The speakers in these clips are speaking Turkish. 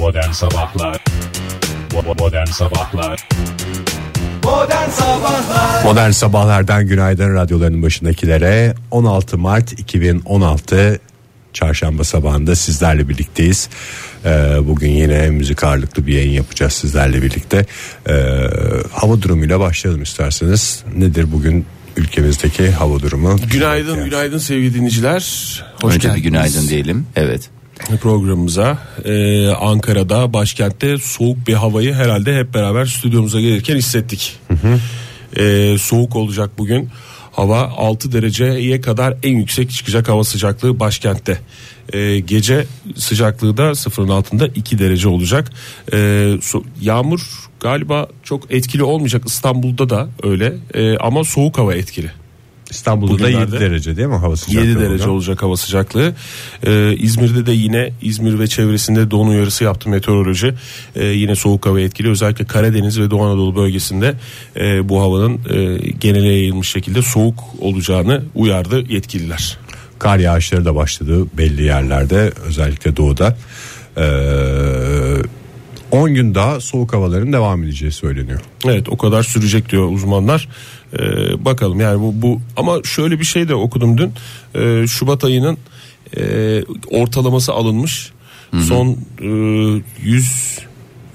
Modern Sabahlar Modern Sabahlar Modern Sabahlar Modern sabahlardan günaydın radyolarının başındakilere 16 Mart 2016 Çarşamba sabahında sizlerle birlikteyiz. Ee, bugün yine müzik ağırlıklı bir yayın yapacağız sizlerle birlikte. Ee, hava durumuyla başlayalım isterseniz. Nedir bugün ülkemizdeki hava durumu? Günaydın, günaydın sevgili dinleyiciler. Hoş Önce bir geldiniz günaydın diyelim. Evet. Programımıza. Ee, Ankara'da, başkentte soğuk bir havayı herhalde hep beraber stüdyomuza gelirken hissettik. Ee, soğuk olacak bugün. Hava 6 dereceye kadar en yüksek çıkacak hava sıcaklığı başkentte. Ee, gece sıcaklığı da sıfırın altında 2 derece olacak. Ee, so- yağmur galiba çok etkili olmayacak İstanbul'da da öyle Ee, ama soğuk hava etkili. İstanbul'da da Bugünlerde 7 derece değil mi hava sıcaklığı? 7 derece bugün? olacak hava sıcaklığı. Ee, İzmir'de de yine İzmir ve çevresinde don uyarısı yaptı meteoroloji. Ee, yine soğuk hava etkili. Özellikle Karadeniz ve Doğu Anadolu bölgesinde e, bu havanın e, genele yayılmış şekilde soğuk olacağını uyardı yetkililer. Kar yağışları da başladı belli yerlerde özellikle doğuda. Ee, 10 gün daha soğuk havaların devam edeceği söyleniyor. Evet o kadar sürecek diyor uzmanlar. Ee, bakalım yani bu, bu ama şöyle bir şey de okudum dün. Ee, Şubat ayının e, ortalaması alınmış. Son e, 100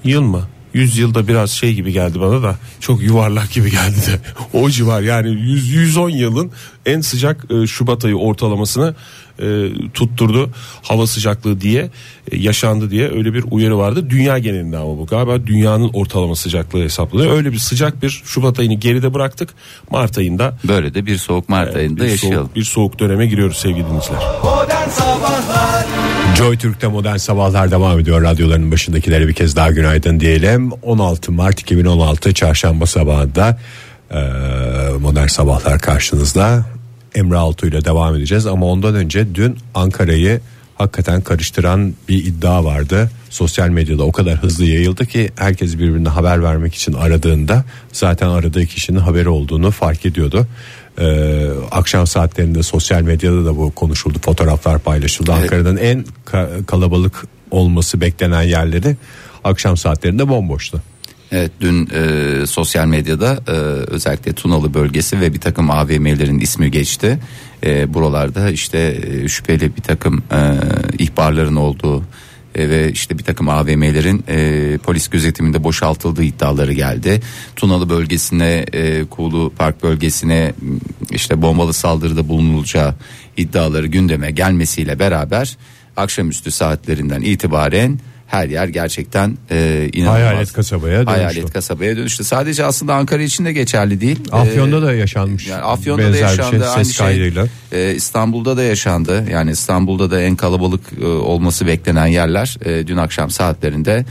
yıl mı? 100 yılda biraz şey gibi geldi bana da çok yuvarlak gibi geldi de o civar yani 100 110 yılın en sıcak e, Şubat ayı ortalamasını e, tutturdu hava sıcaklığı diye e, yaşandı diye öyle bir uyarı vardı dünya genelinde ama bu galiba dünyanın ortalama sıcaklığı hesaplanıyor öyle bir sıcak bir Şubat ayını geride bıraktık Mart ayında Böyle de bir soğuk Mart ayında bir yaşayalım. soğuk, bir soğuk döneme giriyoruz sevgili dinleyiciler. Joy Türk'te modern sabahlar devam ediyor. Radyoların başındakilere bir kez daha günaydın diyelim. 16 Mart 2016 çarşamba sabahında e, modern sabahlar karşınızda. Emre Altuğ ile devam edeceğiz ama ondan önce dün Ankara'yı hakikaten karıştıran bir iddia vardı. Sosyal medyada o kadar hızlı yayıldı ki herkes birbirine haber vermek için aradığında zaten aradığı kişinin haberi olduğunu fark ediyordu. Ee, akşam saatlerinde sosyal medyada da bu konuşuldu fotoğraflar paylaşıldı Evet. Ankara'nın en ka- kalabalık olması beklenen yerleri akşam saatlerinde bomboştu. Evet dün e, sosyal medyada e, özellikle Tunalı bölgesi ve bir takım AVM'lerin ismi geçti. E, buralarda işte e, şüpheli bir takım e, ihbarların olduğu e, ve işte bir takım AVM'lerin e, polis gözetiminde boşaltıldığı iddiaları geldi. Tunalı bölgesine, e, Kuğulu Park bölgesine işte bombalı saldırıda bulunulacağı iddiaları gündeme gelmesiyle beraber akşamüstü saatlerinden itibaren her yer gerçekten e, inanılmaz. Hayalet kasabaya dönüştü. Hayalet kasabaya dönüştü. Sadece aslında Ankara için de geçerli değil. Afyon'da Ee, da yaşanmış. yani Afyon'da da bir yaşandı şey, aynı ses şey. kaydıyla. Ee, İstanbul'da da yaşandı. Yani İstanbul'da da en kalabalık e, olması beklenen yerler e, dün akşam saatlerinde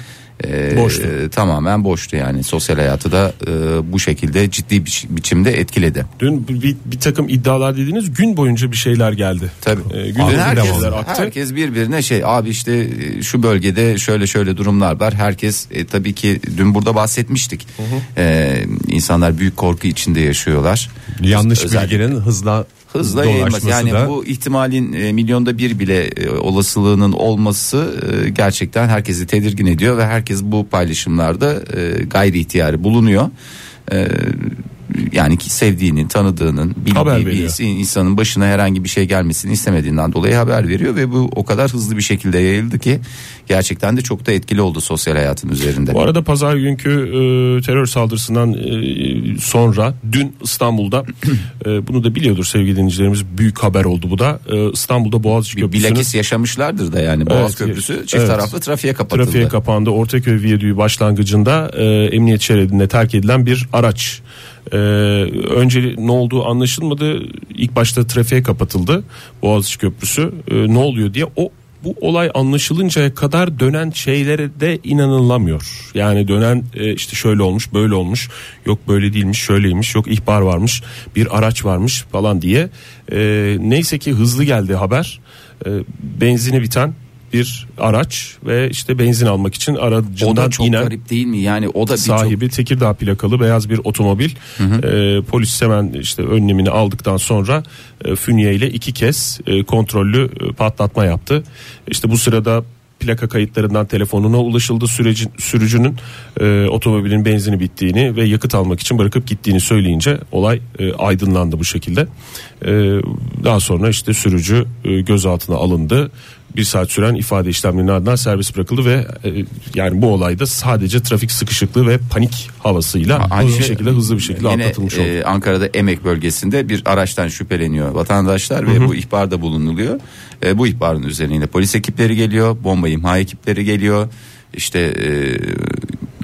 e, Boştu. e, tamamen boştu yani sosyal hayatı da e, bu şekilde ciddi bir biçimde etkiledi. Dün bir, bir, takım iddialar dediğiniz gün boyunca bir şeyler geldi. Tabii. Ee, gün boyunca herkes, aktı. herkes birbirine şey abi işte e, şu bölgede şöyle şöyle durumlar var. Herkes e, tabii ki dün burada bahsetmiştik. Ee, insanlar büyük korku içinde yaşıyorlar. Yanlış Özellikle- bilginin hızla hızla yayılması. Yani da bu ihtimalin e, milyonda bir bile e, olasılığının olması e, gerçekten herkesi tedirgin ediyor ve herkes bu paylaşımlarda e, gayri ihtiyari bulunuyor. E, yani ki sevdiğinin, tanıdığının, bildiği bir insanın başına herhangi bir şey gelmesini istemediğinden dolayı haber veriyor ve bu o kadar hızlı bir şekilde yayıldı ki gerçekten de çok da etkili oldu sosyal hayatın üzerinde. Bu arada pazar günkü e, terör saldırısından e, sonra dün İstanbul'da e, bunu da biliyordur sevgili dinleyicilerimiz büyük haber oldu bu da. E, İstanbul'da Boğaziçi bir Köprüsü'nün bilakis yaşamışlardır da yani Boğaz Evet, Köprüsü çift evet. taraflı trafiğe kapatıldı. trafiğe kapandı. Ortaköy Viyadüğü başlangıcında e, emniyet şeridinde terk edilen bir araç. E, önce ne olduğu anlaşılmadı. İlk başta trafiğe kapatıldı Boğaziçi Köprüsü. E, ne oluyor diye o bu olay anlaşılıncaya kadar dönen şeylere de inanılamıyor. Yani dönen e, işte şöyle olmuş böyle olmuş yok böyle değilmiş şöyleymiş yok ihbar varmış bir araç varmış falan diye. E, neyse ki hızlı geldi haber. E, benzini biten bir araç ve işte benzin almak için O aracından da çok inen garip değil mi? Yani o da bir çok sahibi Tekirdağ plakalı beyaz bir otomobil. Ee, polis hemen işte önlemini aldıktan sonra e, fünye ile iki kez e, kontrollü e, patlatma yaptı. İşte bu sırada plaka kayıtlarından telefonuna ulaşıldı sürecin sürücünün e, otomobilin benzini bittiğini ve yakıt almak için bırakıp gittiğini söyleyince olay e, aydınlandı bu şekilde. E, daha sonra işte sürücü e, gözaltına alındı. Bir saat süren ifade işlemlerinin ardından serbest bırakıldı ve e, yani bu olayda sadece trafik sıkışıklığı ve panik havasıyla Aynı hızlı şey- şekilde hızlı bir şekilde Yine atlatılmış oldu. e, Ankara'da Emek bölgesinde bir araçtan şüpheleniyor vatandaşlar ve bu ihbarda bulunuluyor. E, bu ihbarın üzerine yine polis ekipleri geliyor, bomba imha ekipleri geliyor. İşte e,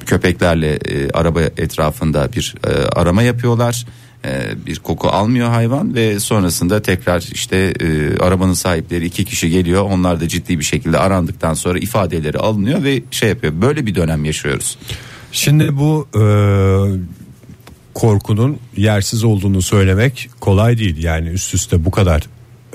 köpeklerle e, araba etrafında bir e, arama yapıyorlar. E, bir koku almıyor hayvan ve sonrasında tekrar işte e, arabanın sahipleri iki kişi geliyor. Onlar da ciddi bir şekilde arandıktan sonra ifadeleri alınıyor ve şey yapıyor. Böyle bir dönem yaşıyoruz. Şimdi bu e, korkunun yersiz olduğunu söylemek kolay değil. Yani üst üste bu kadar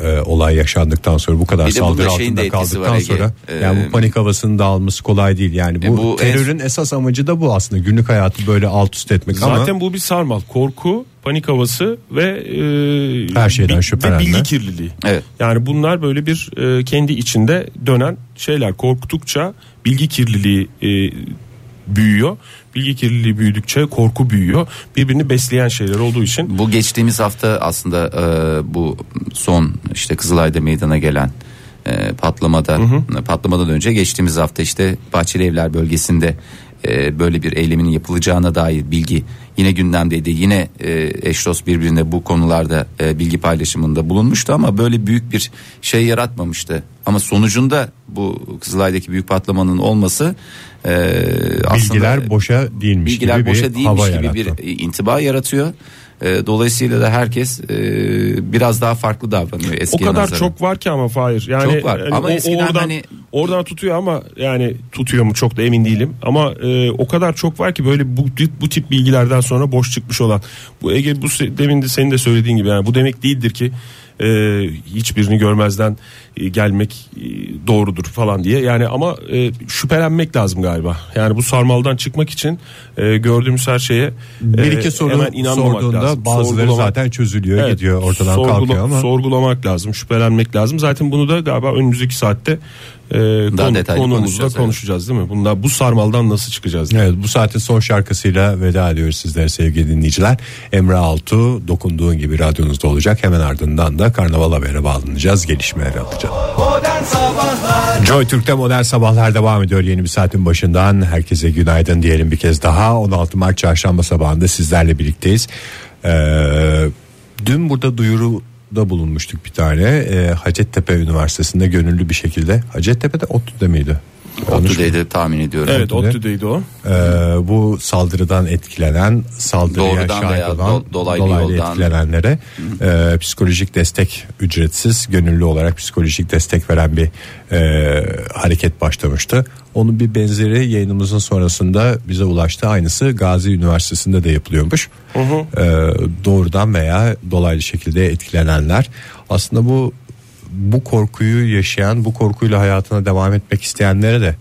e, olay yaşandıktan sonra bu kadar Bir de bunda saldırı de altında etkisi var kaldıktan Ege. sonra Ee, yani bu panik havasının dağılması kolay değil. Yani bu, E, bu en- terörün esas amacı da bu aslında günlük hayatı böyle alt üst etmek Zaten ama bu bir sarmal. Korku, panik havası ve e, Her şeyden şüphelenme. Ve bilgi kirliliği. Evet. Yani bunlar böyle bir e, kendi içinde dönen şeyler. Korktukça bilgi kirliliği e, büyüyor. Bilgi kirliliği büyüdükçe korku büyüyor. Birbirini besleyen şeyler olduğu için Bu geçtiğimiz hafta aslında e, bu son işte Kızılay'da meydana gelen e, patlamada patlamadan önce geçtiğimiz hafta işte Bahçeli Evler bölgesinde e, böyle bir eylemin yapılacağına dair bilgi yine gündemdeydi. Yine e, eş dost birbirine bu konularda e, bilgi paylaşımında bulunmuştu ama böyle büyük bir şey yaratmamıştı. Ama sonucunda bu Kızılay'daki büyük patlamanın olması e, bilgiler boşa değilmiş bilgiler gibi boşa değilmiş gibi yarattı. bir intiba yaratıyor. E, dolayısıyla da herkes e, biraz daha farklı davranıyor o eskiye kadar nazaran. çok var ki ama Fahir. Yani Çok var. hani Ama o- eskiden oradan, hani- oradan tutuyor ama yani tutuyor mu çok da emin değilim. Ama e, o kadar çok var ki böyle bu, bu tip bilgilerden sonra boş çıkmış olan. Bu Ege bu demin de senin de söylediğin gibi yani bu demek değildir ki e, hiçbirini görmezden e, gelmek e, doğrudur falan diye. Yani ama e, şüphelenmek lazım galiba. Yani bu sarmaldan çıkmak için e, gördüğümüz her şeye Bir e, iki soru hemen inanmamak sorduğunda lazım. bazıları Sorgulamak- zaten çözülüyor Evet, gidiyor ortadan sorgula- kalkıyor ama sorgulamak lazım, şüphelenmek lazım. Zaten bunu da galiba önümüzdeki saatte e, konu, detaylı konumuzda konuşacağız, konuşacağız, değil mi? Bunda bu sarmaldan nasıl çıkacağız? Evet bu saatin son şarkısıyla veda ediyoruz sizlere sevgili dinleyiciler. Emre Altu dokunduğun gibi radyonuzda olacak. Hemen ardından da Karnaval Haber'e bağlanacağız. Gelişmeleri alacağız. Joy Türk'te modern sabahlar devam ediyor yeni bir saatin başından. Herkese günaydın diyelim bir kez daha. 16 Mart çarşamba sabahında sizlerle birlikteyiz. Ee, dün burada duyuruda bulunmuştuk bir tane. Ee, Hacettepe Üniversitesi'nde gönüllü bir şekilde. Hacettepe'de ODTÜ'de miydi? ODTÜ'deydi tahmin ediyorum. Evet, ODTÜ'deydi o. Ee, bu saldırıdan etkilenen saldırıya Doğrudan şahit veya olan do- dolaylı dolaylı yoldan. etkilenenlere e, psikolojik destek ücretsiz gönüllü olarak psikolojik destek veren bir e, hareket başlamıştı. Onun bir benzeri yayınımızın sonrasında bize ulaştı. Aynısı Gazi Üniversitesi'nde de yapılıyormuş. E, doğrudan veya dolaylı şekilde etkilenenler aslında bu bu korkuyu yaşayan, bu korkuyla hayatına devam etmek isteyenlere de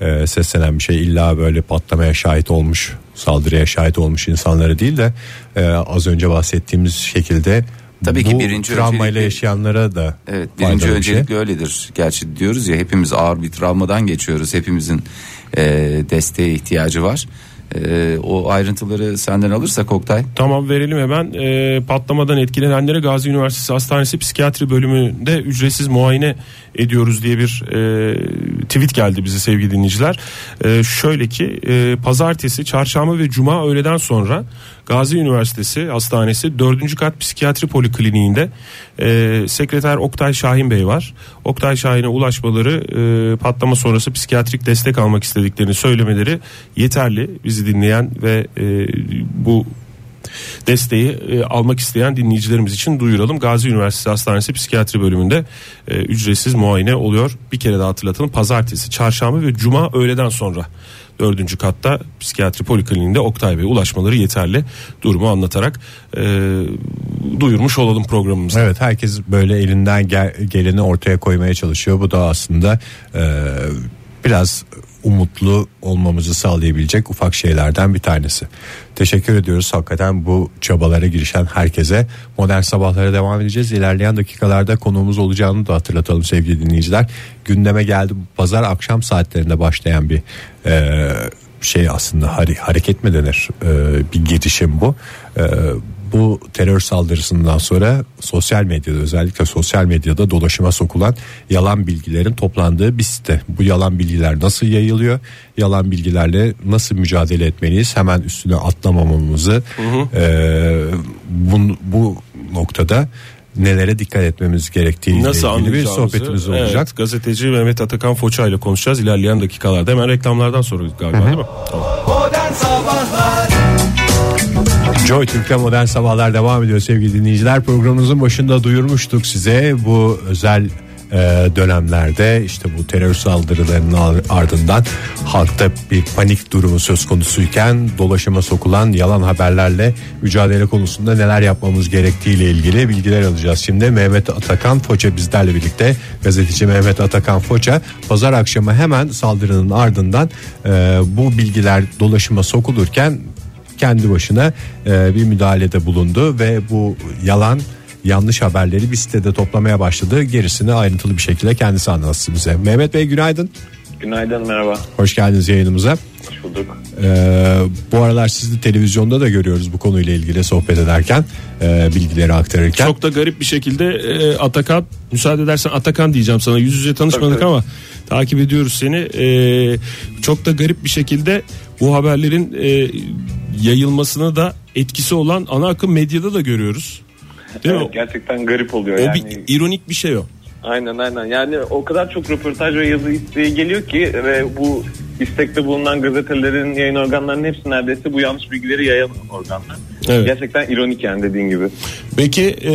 e, seslenen bir şey. İlla böyle patlamaya şahit olmuş, saldırıya şahit olmuş insanlara değil de e, az önce bahsettiğimiz şekilde Tabii ki bu birinci travmayla yaşayanlara da Evet birinci bir şey. öncelikle öyledir. Gerçi diyoruz ya hepimiz ağır bir travmadan geçiyoruz. Hepimizin e, desteğe ihtiyacı var. E, o ayrıntıları senden alırsak Oktay. Tamam verelim hemen. E, patlamadan etkilenenlere Gazi Üniversitesi Hastanesi Psikiyatri bölümünde ücretsiz muayene ediyoruz diye bir e, tweet geldi bize sevgili dinleyiciler. E, şöyle ki e, pazartesi, çarşamba ve cuma öğleden sonra Gazi Üniversitesi Hastanesi 4. kat psikiyatri polikliniğinde e, sekreter Oktay Şahin Bey var. Oktay Şahin'e ulaşmaları e, patlama sonrası psikiyatrik destek almak istediklerini söylemeleri yeterli. Bizi dinleyen ve e, bu desteği e, almak isteyen dinleyicilerimiz için duyuralım. Gazi Üniversitesi Hastanesi Psikiyatri bölümünde e, ücretsiz muayene oluyor. Bir kere daha hatırlatalım. Pazartesi, çarşamba ve cuma öğleden sonra dördüncü katta psikiyatri polikliniğinde Oktay Bey ulaşmaları yeterli durumu anlatarak e, duyurmuş olalım programımızı. Evet herkes böyle elinden gel- geleni ortaya koymaya çalışıyor. Bu da aslında e, biraz umutlu olmamızı sağlayabilecek ufak şeylerden bir tanesi. Teşekkür ediyoruz hakikaten bu çabalara girişen herkese. Modern sabahlara devam edeceğiz. İlerleyen dakikalarda konuğumuz olacağını da hatırlatalım sevgili dinleyiciler. Gündeme geldi pazar akşam saatlerinde başlayan bir e, şey aslında hare- hareket mi denir E, bir girişim bu. E, bu terör saldırısından sonra sosyal medyada özellikle sosyal medyada dolaşıma sokulan yalan bilgilerin toplandığı bir site. Bu yalan bilgiler nasıl yayılıyor? Yalan bilgilerle nasıl mücadele etmeliyiz? Hemen üstüne atlamamamızı e, bu, bu noktada nelere dikkat etmemiz gerektiği Nasıl ilgili bir sohbetimiz evet, olacak. gazeteci Mehmet Atakan Foça ile konuşacağız ilerleyen dakikalarda. Hemen reklamlardan sonra galiba değil mi? Tamam. Modern Sabahlar Joy Türk'te modern sabahlar devam ediyor sevgili dinleyiciler. Programımızın başında duyurmuştuk size bu özel e, dönemlerde işte bu terör saldırılarının ar- ardından halkta bir panik durumu söz konusuyken dolaşıma sokulan yalan haberlerle mücadele konusunda neler yapmamız gerektiğiyle ilgili bilgiler alacağız. Şimdi Mehmet Atakan Foça bizlerle birlikte gazeteci Mehmet Atakan Foça pazar akşamı hemen saldırının ardından e, bu bilgiler dolaşıma sokulurken kendi başına e, bir müdahalede bulundu ve bu yalan yanlış haberleri bir sitede toplamaya başladı. Gerisini ayrıntılı bir şekilde kendisi anlatsın bize. Mehmet Bey günaydın. Günaydın merhaba. Hoş geldiniz yayınımıza. Hoş bulduk. Ee, bu aralar sizi televizyonda da görüyoruz bu konuyla ilgili sohbet ederken, e, bilgileri aktarırken. Çok da garip bir şekilde e, Atakan müsaade edersen Atakan diyeceğim sana yüz yüze tanışmadık Tabii, tabii. ama takip ediyoruz seni. E, çok da garip bir şekilde bu haberlerin e, yayılmasına da etkisi olan ana akım medyada da görüyoruz. Değil mi? Evet, gerçekten garip oluyor O yani. bir ironik bir şey o. Aynen aynen. Yani o kadar çok röportaj ve yazı isteği geliyor ki ve bu istekte bulunan gazetelerin, yayın organlarının hepsi neredeyse bu yanlış bilgileri yayan organlar. Evet. Gerçekten ironik yani dediğin gibi. Peki e,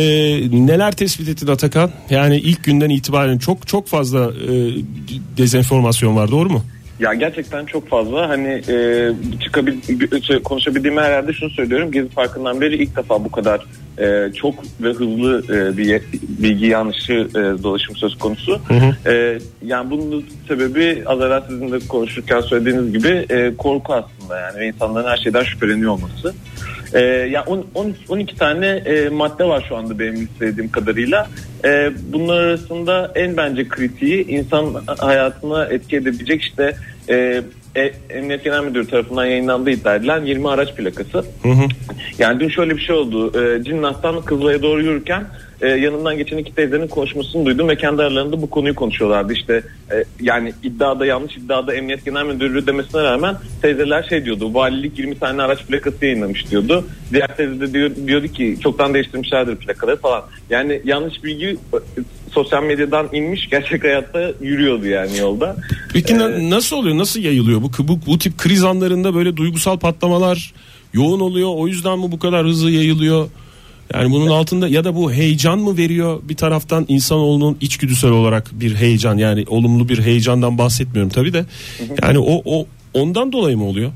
neler tespit ettin Atakan? Yani ilk günden itibaren çok çok fazla e, dezenformasyon var doğru mu? Ya gerçekten çok fazla hani e, çıkabil konuşabildiğim her yerde şunu söylüyorum. Gezi Parkı'ndan beri ilk defa bu kadar e, çok ve hızlı e, bir bilgi yanlışı e, dolaşım söz konusu. E, yani bunun sebebi az evvel sizin de konuşurken söylediğiniz gibi e, korku aslında yani ve insanların her şeyden şüpheleniyor olması. E, ya on- on- 12 tane e, madde var şu anda benim istediğim kadarıyla. E, bunlar arasında en bence kritiği insan hayatına etki edebilecek işte e, e, Emniyet Genel Müdürü tarafından yayınlandığı iddia edilen 20 araç plakası. Yani dün şöyle bir şey oldu. E, Cinnah'tan Kızılay'a doğru yürürken e, yanından geçen iki teyzenin konuşmasını duydum ve kendi aralarında bu konuyu konuşuyorlardı. İşte e, yani iddiada yanlış iddiada Emniyet Genel Müdürlüğü demesine rağmen teyzeler şey diyordu. Valilik 20 tane araç plakası yayınlamış diyordu. Diğer teyze de diyor, diyordu ki çoktan değiştirmişlerdir plakaları falan. Yani yanlış bilgi e, sosyal medyadan inmiş gerçek hayatta yürüyordu yani yolda. Peki Ee, nasıl oluyor? Nasıl yayılıyor? Bu, bu bu tip kriz anlarında böyle duygusal patlamalar yoğun oluyor. O yüzden mi bu kadar hızlı yayılıyor? Yani bunun altında ya da bu heyecan mı veriyor bir taraftan insanoğlunun içgüdüsel olarak bir heyecan yani olumlu bir heyecandan bahsetmiyorum tabii de. Yani o o ondan dolayı mı oluyor?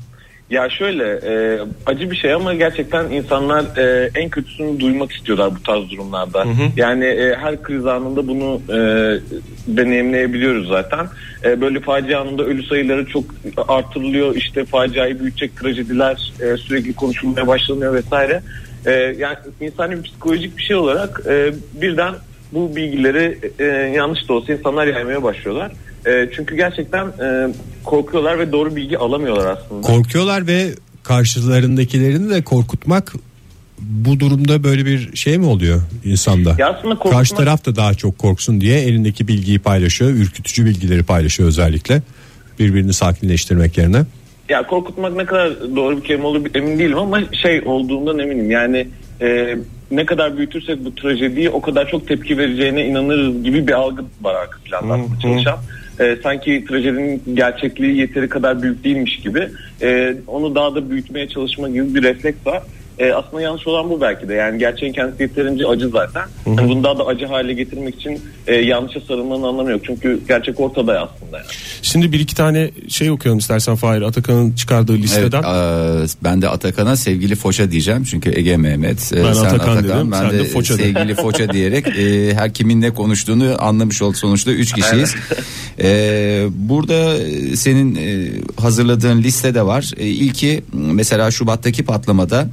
Ya şöyle e, acı bir şey ama gerçekten insanlar e, en kötüsünü duymak istiyorlar bu tarz durumlarda. Yani e, her kriz anında bunu e, deneyimleyebiliyoruz zaten. E, böyle facia anında ölü sayıları çok artırılıyor. İşte faciayı büyütecek trajediler e, sürekli konuşulmaya başlanıyor vesaire. E, yani insani psikolojik bir şey olarak e, birden bu bilgileri e, yanlış da olsa insanlar yaymaya başlıyorlar. E, çünkü gerçekten e, korkuyorlar ve doğru bilgi alamıyorlar aslında. Korkuyorlar ve karşılarındakilerini de korkutmak bu durumda böyle bir şey mi oluyor insanda? Ya aslında korkutmak- Karşı taraf da daha çok korksun diye elindeki bilgiyi paylaşıyor, ürkütücü bilgileri paylaşıyor özellikle. Birbirini sakinleştirmek yerine. Ya korkutmak ne kadar doğru bir kelime olur emin değilim ama şey olduğundan eminim. Yani e, ne kadar büyütürsek bu trajediyi o kadar çok tepki vereceğine inanırız gibi bir algı var arka planda aslında çalışan. E, sanki trajedinin gerçekliği yeteri kadar büyük değilmiş gibi e, onu daha da büyütmeye çalışma gibi bir refleks var. E, aslında yanlış olan bu belki de. Yani gerçeğin kendisi yeterince acı zaten. Hani bunu daha da acı hale getirmek için e, yanlışa sarılmanın anlamı yok. Çünkü gerçek ortada aslında. Yani. Şimdi bir iki tane şey okuyalım istersen Fahir Atakan'ın çıkardığı Evet, listeden. eee, ben de Atakan'a sevgili Foça diyeceğim çünkü Ege Mehmet. e, Ben sen Atakan dedim, ben sen de, de Foça de. sevgili Foça diyerek e, her kimin ne konuştuğunu anlamış oldu sonuçta üç kişiyiz. E, burada e, senin e, hazırladığın listede var. E, ilki mesela Şubat'taki patlamada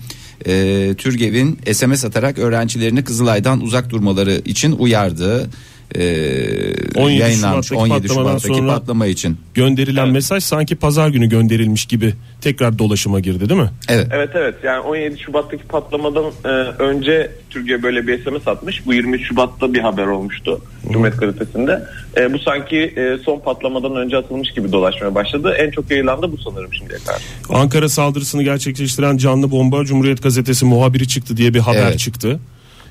e, Türgev'in SMS atarak öğrencilerini Kızılay'dan uzak durmaları için uyardığı e, 17 yayınlanmış Şubat'taki 17 patlamadan Şubat'taki sonra- patlama için. Gönderilen Evet. mesaj sanki pazar günü gönderilmiş gibi tekrar dolaşıma girdi değil mi? Evet. Evet evet yani 17 Şubat'taki patlamadan e, önce Türkiye böyle bir SMS atmış. Bu 23 Şubat'ta bir haber olmuştu Cumhuriyet Gazetesi'nde. E, bu sanki e, son patlamadan önce atılmış gibi dolaşmaya başladı. En çok yayılan bu sanırım şimdiye kadar. Ankara saldırısını gerçekleştiren canlı bomba Cumhuriyet Gazetesi muhabiri çıktı diye bir haber Evet. çıktı.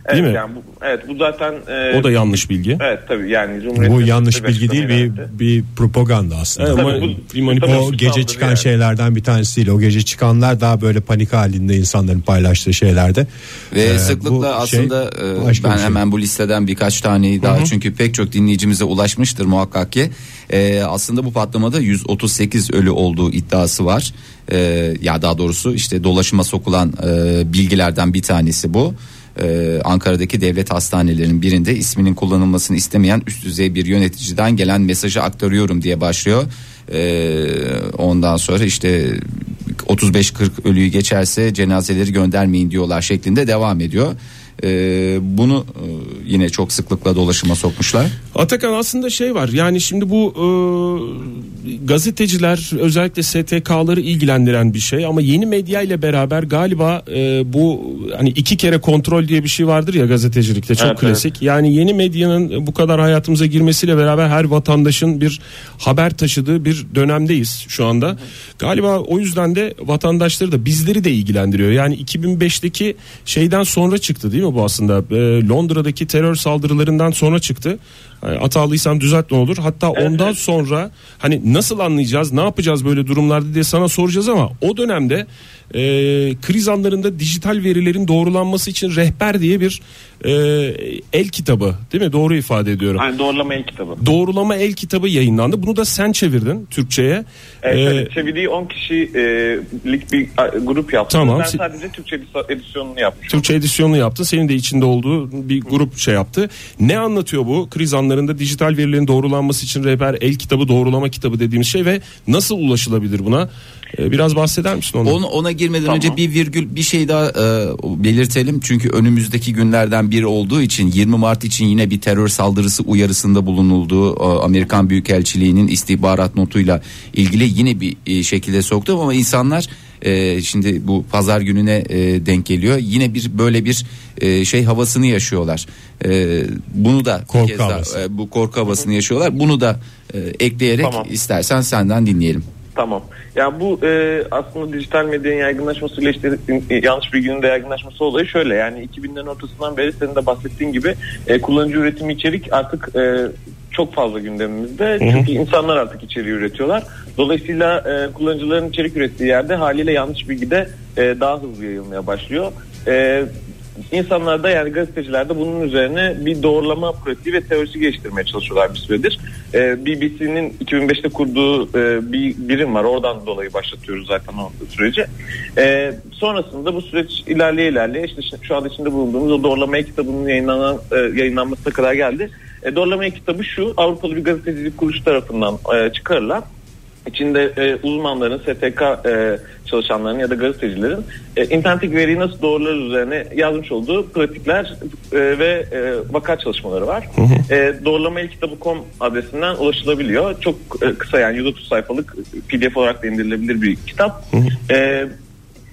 Evet, Değil mi? Yani bu, evet bu zaten e, O da yanlış bilgi. Evet tabii yani Cumhuriyet Bu yanlış bilgi değil bir bir propaganda aslında. Evet, Tabii ama bu- manipülasyon o gece çıkan yani. şeylerden bir tanesi değil. O gece çıkanlar daha böyle panik halinde insanların paylaştığı şeylerde. Ve Ee, sıklıkla şey aslında başka ben şey. hemen bu listeden birkaç taneyi daha çünkü pek çok dinleyicimize ulaşmıştır muhakkak ki. E, aslında bu patlamada 138 ölü olduğu iddiası var. E, ya daha doğrusu işte dolaşıma sokulan e, bilgilerden bir tanesi bu. E, Ankara'daki devlet hastanelerinin birinde isminin kullanılmasını istemeyen üst düzey bir yöneticiden gelen mesajı aktarıyorum diye başlıyor. E, ondan sonra işte 35-40 ölüyü geçerse cenazeleri göndermeyin diyorlar şeklinde devam ediyor. E, bunu e, yine çok sıklıkla dolaşıma sokmuşlar. Atakan aslında şey var yani şimdi bu e, gazeteciler özellikle STK'ları ilgilendiren bir şey ama yeni medya ile beraber galiba e, bu hani iki kere kontrol diye bir şey vardır ya gazetecilikte çok Evet, klasik. Yani yeni medyanın bu kadar hayatımıza girmesiyle beraber her vatandaşın bir haber taşıdığı bir dönemdeyiz şu anda. Galiba o yüzden de vatandaşları da bizleri de ilgilendiriyor. Yani 2005'teki şeyden sonra çıktı değil mi bu aslında? E, Londra'daki terör saldırılarından sonra çıktı. Yani Hatalıysam düzelt ne olur. Hatta ondan sonra hani nasıl anlayacağız, ne yapacağız böyle durumlarda diye sana soracağız ama o dönemde e, kriz anlarında dijital verilerin doğrulanması için rehber diye bir e, el kitabı değil mi? Doğru ifade ediyorum. Yani doğrulama el kitabı. Doğrulama el kitabı yayınlandı. Bunu da sen çevirdin Türkçe'ye. Evet, Ee, evet. çevirdiği 10 kişilik bir a, grup yaptım. Tamam. Ben sadece Türkçe edis- edisyonunu yapmıştım. Türkçe edisyonunu yaptın. Senin de içinde olduğu bir grup şey yaptı. Ne anlatıyor bu? Kriz anlarında dijital verilerin doğrulanması için rehber el kitabı, doğrulama kitabı dediğimiz şey ve nasıl ulaşılabilir buna? Ee, biraz bahseder misin ondan? Onu, ona girmeden Tamam. önce bir virgül bir şey daha e, belirtelim. Çünkü önümüzdeki günlerden biri olduğu için 20 Mart için yine bir terör saldırısı uyarısında bulunulduğu e, Amerikan Büyükelçiliği'nin istihbarat notuyla ilgili yine bir e, şekilde soktu ama insanlar e, şimdi bu pazar gününe e, denk geliyor. Yine bir böyle bir e, şey havasını yaşıyorlar. E, bunu da bir Korku kez daha, e, bu korku havasını yaşıyorlar. Bunu da e, ekleyerek Tamam. istersen senden dinleyelim. Tamam. Ya bu e, aslında dijital medyanın yaygınlaşmasıyla işte e, yanlış bilginin de yaygınlaşması olayı şöyle. Yani 2000'lerin ortasından beri senin de bahsettiğin gibi e, kullanıcı üretimi içerik artık e, çok fazla gündemimizde. Çünkü insanlar artık içeriği üretiyorlar. Dolayısıyla e, kullanıcıların içerik ürettiği yerde haliyle yanlış bilgi de e, daha hızlı yayılmaya başlıyor. E, İnsanlar da yani gazeteciler de bunun üzerine bir doğrulama pratiği ve teorisi geliştirmeye çalışıyorlar bir süredir. Ee, BBC'nin 2005'te kurduğu e, bir birim var. Oradan dolayı başlatıyoruz zaten o süreci. Ee, sonrasında bu süreç ilerleye ilerleye işte şu- şu anda içinde bulunduğumuz o doğrulama kitabının yayınlanan, e, yayınlanmasına kadar geldi. E, doğrulama kitabı şu Avrupalı bir gazetecilik kuruluşu tarafından e, çıkarılan İçinde e, uzmanların, STK e, çalışanların ya da gazetecilerin e, internetteki veriyi nasıl doğrular üzerine yazmış olduğu pratikler e, ve e, vaka çalışmaları var. E, doğrulama el kitabı.com adresinden ulaşılabiliyor. Çok e, kısa yani 130 sayfalık pdf olarak da indirilebilir bir kitap. E,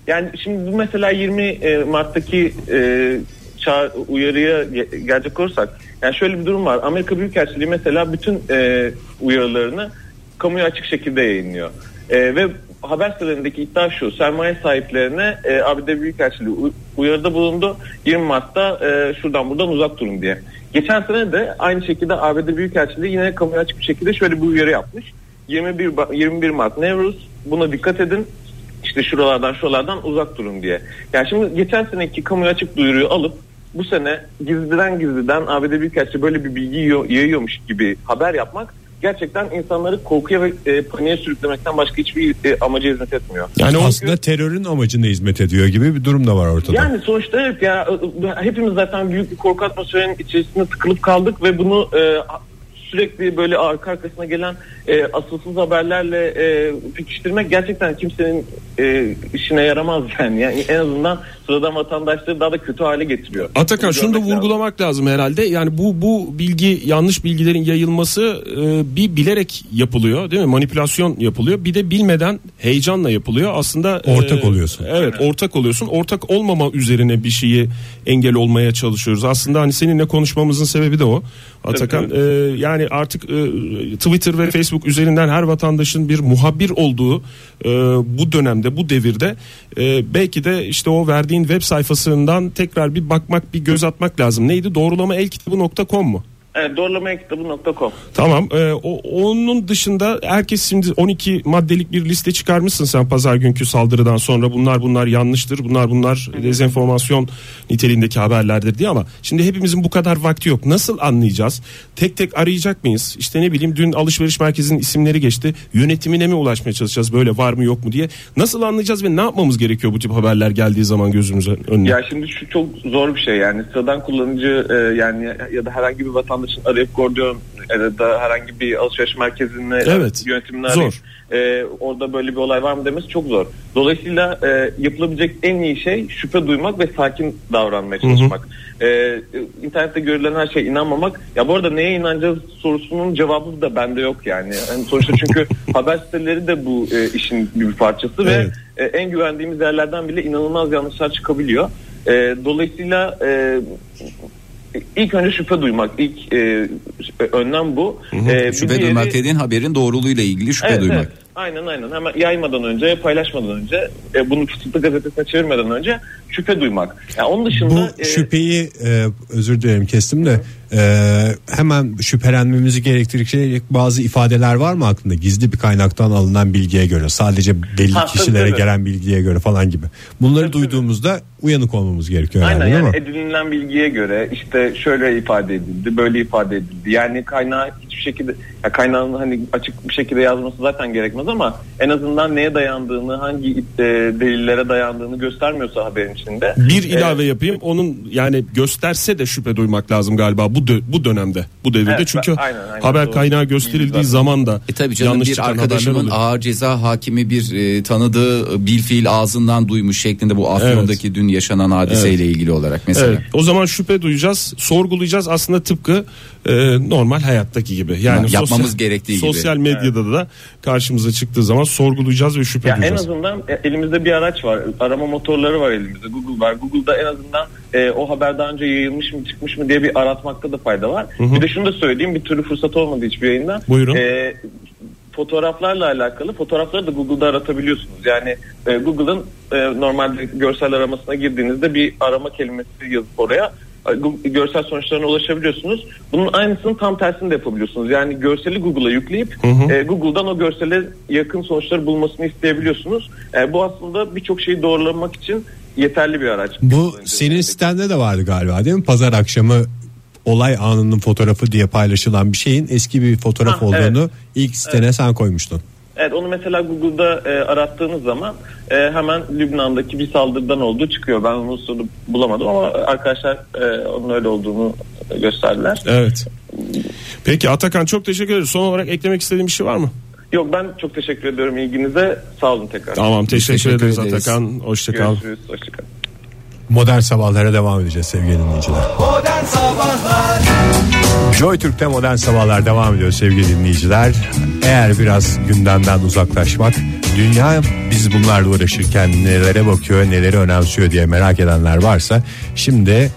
yani şimdi bu mesela 20 e, Mart'taki e, çağ- uyarıya ge- gelecek olursak yani şöyle bir durum var. Amerika Büyükelçiliği mesela bütün e, uyarılarını kamuya açık şekilde yayınlıyor. E, ve haber sitelerindeki iddia şu. Sermaye sahiplerine e, ABD Büyükelçiliği uyarıda bulundu. 20 Mart'ta e, şuradan buradan uzak durun diye. Geçen sene de aynı şekilde ABD Büyükelçiliği yine kamuya açık bir şekilde şöyle bir uyarı yapmış. 21, Ba- 21 Mart Nevruz buna dikkat edin işte şuralardan şuralardan uzak durun diye. Yani şimdi geçen seneki kamuya açık duyuruyu alıp bu sene gizliden gizliden ABD Büyükelçiliği böyle bir bilgi yayıyormuş gibi haber yapmak gerçekten insanları korkuya ve e, paniğe sürüklemekten başka hiçbir e, amaca hizmet etmiyor. Yani o Aslında terörün amacına hizmet ediyor gibi bir durum da var ortada. Yani sonuçta evet ya hepimiz zaten büyük bir korku atmosferinin içerisinde tıkılıp kaldık ve bunu e, sürekli böyle arka arkasına gelen e, asılsız haberlerle e, pekiştirmek gerçekten kimsenin e, işine yaramaz yani. yani en azından sıradan vatandaşları daha da kötü hale getiriyor. Atakan Bunu şunu da görmek lazım. vurgulamak lazım herhalde. Yani bu bu bilgi yanlış bilgilerin yayılması e, bir bilerek yapılıyor değil mi? Manipülasyon yapılıyor. Bir de bilmeden heyecanla yapılıyor. Aslında e, Ortak oluyorsun. Evet, ortak oluyorsun. Ortak olmama üzerine bir şeyi engel olmaya çalışıyoruz. Aslında hani seninle konuşmamızın sebebi de o. Atakan Tabii. e, yani artık e, Twitter ve Facebook üzerinden her vatandaşın bir muhabir olduğu e, bu dönemde bu devirde e, belki de işte o verdiğin web sayfasından tekrar bir bakmak bir göz atmak lazım. Neydi? Doğrulamaelkitabı.com mu? Evet, doğrulamayakitabı.com Tamam. e, o, onun dışında herkes şimdi 12 maddelik bir liste çıkarmışsın sen pazar günkü saldırıdan sonra bunlar bunlar yanlıştır. Bunlar bunlar dezenformasyon niteliğindeki haberlerdir diye ama şimdi hepimizin bu kadar vakti yok. Nasıl anlayacağız? Tek tek arayacak mıyız? İşte ne bileyim dün alışveriş merkezinin isimleri geçti. Yönetimine mi ulaşmaya çalışacağız? Böyle var mı yok mu diye. Nasıl anlayacağız ve ne yapmamız gerekiyor bu tip haberler geldiği zaman gözümüze önüne? Ya şimdi şu çok zor bir şey yani sıradan kullanıcı e, yani ya da herhangi bir vatandaşın arayıp Gordiyon ya da herhangi bir alışveriş merkezine Evet, yönetimine arayıp e, orada böyle bir olay var mı demesi çok zor. Dolayısıyla e, yapılabilecek en iyi şey şüphe duymak ve sakin davranmaya çalışmak. E, e, internette görülen her şeye inanmamak. Ya bu arada neye inanacağız sorusunun cevabı da bende yok yani. yani sonuçta çünkü haber siteleri de bu e, işin bir parçası ve Evet. e, en güvendiğimiz yerlerden bile inanılmaz yanlışlar çıkabiliyor. E, dolayısıyla e, ilk önce şüphe duymak, ilk e, önlem bu. E, bir Şüphe diğeri- duymak dediğin haberin doğruluğuyla ilgili şüphe Evet, duymak. evet. Aynen aynen. Hemen yaymadan önce, paylaşmadan önce, e, bunu fısıltı gazetesine çevirmeden önce şüphe duymak. Yani onun dışında Bu e, şüpheyi e, özür dilerim kestim de e, hemen şüphelenmemizi gerektirecek bazı ifadeler var mı aklında? Gizli bir kaynaktan alınan bilgiye göre sadece belli Ha, tabii, kişilere tabii. gelen bilgiye göre falan gibi. Bunları Tabii, tabii. duyduğumuzda uyanık olmamız gerekiyor Aynen herhalde, yani edinilen bilgiye göre işte şöyle ifade edildi, böyle ifade edildi. Yani kaynağı hiçbir şekilde ya kaynağın hani açık bir şekilde yazması zaten gerekmez ama en azından neye dayandığını, hangi e, delillere dayandığını göstermiyorsa haberin içinde. Bir e, ilave yapayım. Onun yani gösterse de şüphe duymak lazım galiba bu dö- bu dönemde. Bu devirde Evet, çünkü aynen, aynen, haber doğru. kaynağı gösterildiği zaman da E tabii canım yanlış bir arkadaşımın ağır ceza hakimi bir e, tanıdığı bir fiil ağzından duymuş şeklinde bu Afyon'daki dün yaşanan hadiseyle ilgili olarak mesela. Evet, o zaman şüphe duyacağız, sorgulayacağız aslında tıpkı e, normal hayattaki gibi. Yani Ha, yapmamız sosyal- gerektiği gibi. Sosyal medyada da karşımıza çıktığı zaman sorgulayacağız ve şüphe Ya en duyacağız. azından e, elimizde bir araç var. Arama motorları var elimizde. Google var. Google'da en azından e, o haber daha önce yayılmış mı çıkmış mı diye bir aratmakta da fayda var. Bir de şunu da söyleyeyim. Bir türlü fırsat olmadı hiçbir yayında. Buyurun. E, fotoğraflarla alakalı fotoğrafları da Google'da aratabiliyorsunuz. Yani e, Google'ın e, normalde görsel aramasına girdiğinizde bir arama kelimesi yazıp oraya görsel sonuçlarına ulaşabiliyorsunuz. Bunun aynısını tam tersini de yapabiliyorsunuz. Yani görseli Google'a yükleyip e, Google'dan o görsele yakın sonuçları bulmasını isteyebiliyorsunuz. E, bu aslında birçok şeyi doğrulamak için yeterli bir araç. Bu senin sitende de vardı galiba değil mi? Pazar akşamı olay anının fotoğrafı diye paylaşılan bir şeyin eski bir fotoğraf Ha, olduğunu ilk sitene sen koymuştun. Evet onu mesela Google'da e, arattığınız zaman e, hemen Lübnan'daki bir saldırıdan olduğu çıkıyor. Ben onu sonra bulamadım ama arkadaşlar e, onun öyle olduğunu gösterdiler. Evet. Peki Atakan çok teşekkür ederiz. Son olarak eklemek istediğin bir şey var mı? Yok ben çok teşekkür ediyorum ilginize. Sağ olun tekrar. Tamam teşekkür, teşekkür ederiz, ederiz. Atakan. Hoşçakal. Görüşürüz. Hoşçakalın. Modern sabahlara devam edeceğiz sevgili dinleyiciler. Modern Sabahlar Joy Türk'te modern sabahlar devam ediyor sevgili dinleyiciler. Eğer biraz gündemden uzaklaşmak, dünya biz bunlarla uğraşırken nelere bakıyor, neleri önemsiyor diye merak edenler varsa şimdi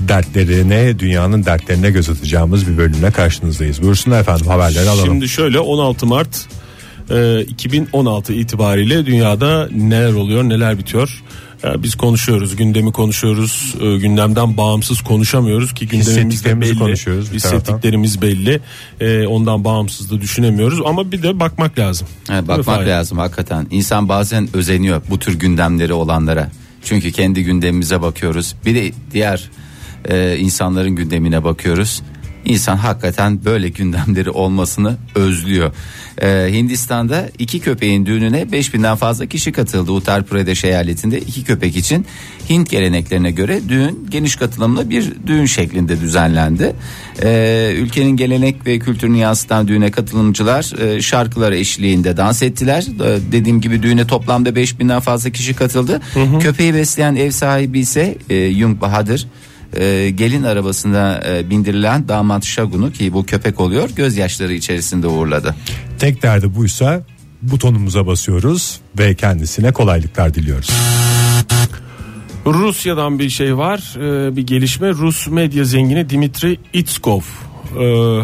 dertlerine, dünyanın dertlerine göz atacağımız bir bölümle karşınızdayız. Buyursunlar efendim haberleri alalım. Şimdi şöyle 16 Mart e, 2016 itibariyle dünyada neler oluyor neler bitiyor. E, Biz konuşuyoruz gündemi konuşuyoruz E, gündemden bağımsız konuşamıyoruz ki gündemimiz de belli konuşuyoruz bir taraftan. hissettiklerimiz belli E, ondan bağımsız da düşünemiyoruz ama bir de bakmak lazım. Evet, Değil bakmak Fahir? lazım hakikaten. İnsan bazen özeniyor bu tür gündemleri olanlara. Çünkü kendi gündemimize bakıyoruz. Bir de diğer e, insanların gündemine bakıyoruz. İnsan hakikaten böyle gündemleri olmasını özlüyor. Ee, Hindistan'da iki köpeğin düğününe 5000'den fazla kişi katıldı. Uttar Pradesh eyaletinde iki köpek için Hint geleneklerine göre düğün geniş katılımlı bir düğün şeklinde düzenlendi. Ee, ülkenin gelenek ve kültürünü yansıtan düğüne katılımcılar e, şarkılar eşliğinde dans ettiler. Ee, dediğim gibi düğüne toplamda 5000'den fazla kişi katıldı. Köpeği besleyen ev sahibi ise e, Yung Bahadır e, gelin arabasına e, bindirilen damat Şagun'u ki bu köpek oluyor gözyaşları içerisinde uğurladı. Tek derdi buysa butonumuza basıyoruz ve kendisine kolaylıklar diliyoruz. Rusya'dan bir şey var ee, bir gelişme Rus medya zengini Dimitri Itskov ee,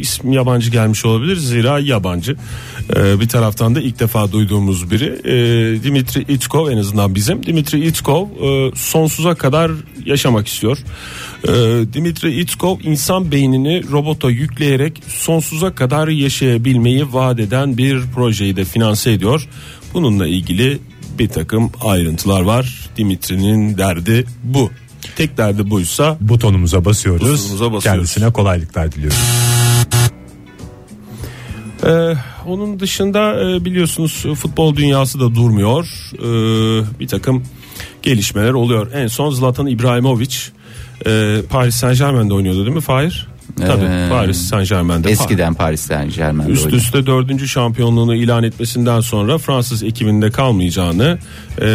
ismi yabancı gelmiş olabilir zira yabancı Ee, bir taraftan da ilk defa duyduğumuz biri Ee, Dimitri Itskov en azından bizim Dimitri Itskov e, sonsuza kadar yaşamak istiyor Ee, Dimitri Itskov insan beynini robota yükleyerek sonsuza kadar yaşayabilmeyi vaat eden bir projeyi de finanse ediyor bununla ilgili bir takım ayrıntılar var. Dimitri'nin derdi bu. Tek derdi buysa Butonumuza basıyoruz. Butonumuza basıyoruz. Kendisine kolaylıklar diliyoruz. Ee, onun dışında e, biliyorsunuz futbol dünyası da durmuyor. Ee, bir takım gelişmeler oluyor. En son Zlatan İbrahimovic e, Paris Saint Germain'de oynuyordu değil mi Fahir? Tabii Ee, Paris Saint Germain'de. Eskiden Paris Saint Germain'de Üst oynadı. üste dördüncü şampiyonluğunu ilan etmesinden sonra Fransız ekibinde kalmayacağını e,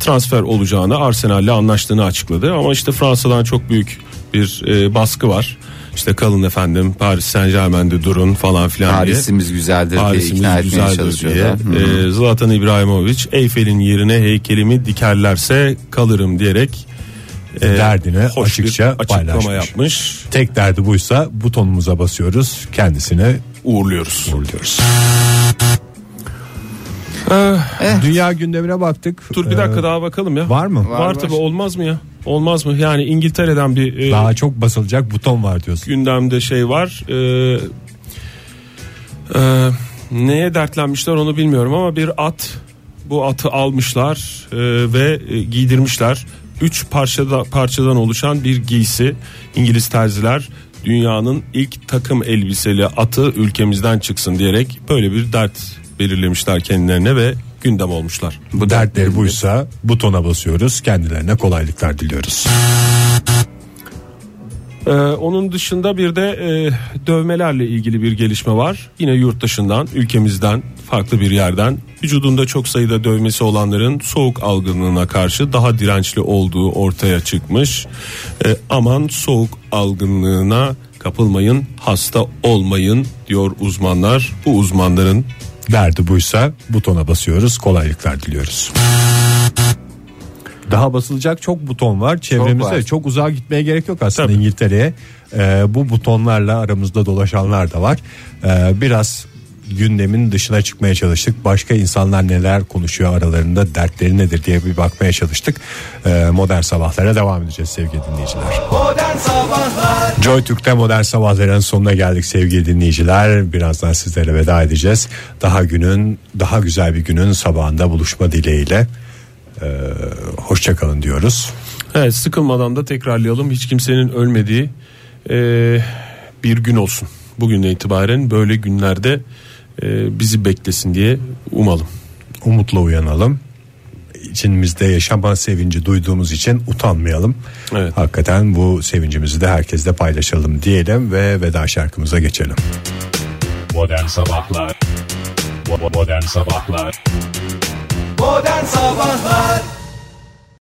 transfer olacağını Arsenal'le anlaştığını açıkladı. Ama işte Fransa'dan çok büyük bir e, baskı var. İşte kalın efendim Paris Saint Germain'de durun falan filan diye. Paris'imiz güzeldir diye Paris'imiz ikna etmeye güzeldir çalışıyor. diye. da. Hı hı. E, Zlatan İbrahimovic Eyfel'in yerine heykelimi dikerlerse kalırım diyerek e, Derdini hoş açıkça paylaşmış. yapmış. Tek derdi buysa butonumuza basıyoruz. Kendisine Uğurluyoruz. uğurluyoruz. Eh, Dünya gündemine baktık. Dur bir dakika Ee, daha bakalım ya. Var mı? Var, var. tabii olmaz mı ya? Olmaz mı? Yani İngiltere'den bir e, Daha çok basılacak buton var diyorsun. gündemde şey var. E, e, neye dertlenmişler onu bilmiyorum ama bir at bu atı almışlar e, ve e, giydirmişler. Üç parçada, parçadan oluşan bir giysi İngiliz terziler dünyanın ilk takım elbiseli atı ülkemizden çıksın diyerek böyle bir dert belirlemişler kendilerine ve gündem olmuşlar. Bu dertleri buysa butona basıyoruz. Kendilerine kolaylıklar diliyoruz. Ee, onun dışında bir de e, dövmelerle ilgili bir gelişme var. Yine yurt dışından, ülkemizden, farklı bir yerden. Vücudunda çok sayıda dövmesi olanların soğuk algınlığına karşı daha dirençli olduğu ortaya çıkmış. Ee, aman soğuk algınlığına kapılmayın, hasta olmayın diyor uzmanlar. Bu uzmanların Derdi buysa butona basıyoruz. Kolaylıklar diliyoruz. Daha basılacak çok buton var. Çevremizde çok, var. uzağa gitmeye gerek yok aslında Tabii. İngiltere'ye. Ee, bu butonlarla aramızda dolaşanlar da var. Ee, biraz gündemin dışına çıkmaya çalıştık. Başka insanlar neler konuşuyor aralarında dertleri nedir diye bir bakmaya çalıştık. Ee, modern sabahlara devam edeceğiz sevgili dinleyiciler. Modern Sabahlar Joy Türk'te modern sabahların sonuna geldik sevgili dinleyiciler. Birazdan sizlere veda edeceğiz. Daha günün daha güzel bir günün sabahında buluşma dileğiyle. Ee, hoşçakalın diyoruz. evet, sıkılmadan da tekrarlayalım. Hiç kimsenin ölmediği e, bir gün olsun. Bugünden itibaren böyle günlerde e, bizi beklesin diye umalım. Umutla uyanalım. İçimizde yaşama sevinci duyduğumuz için utanmayalım. Evet. Hakikaten bu sevincimizi de herkesle paylaşalım diyelim ve veda şarkımıza geçelim. Modern Sabahlar Modern Sabahlar Modern Sabahlar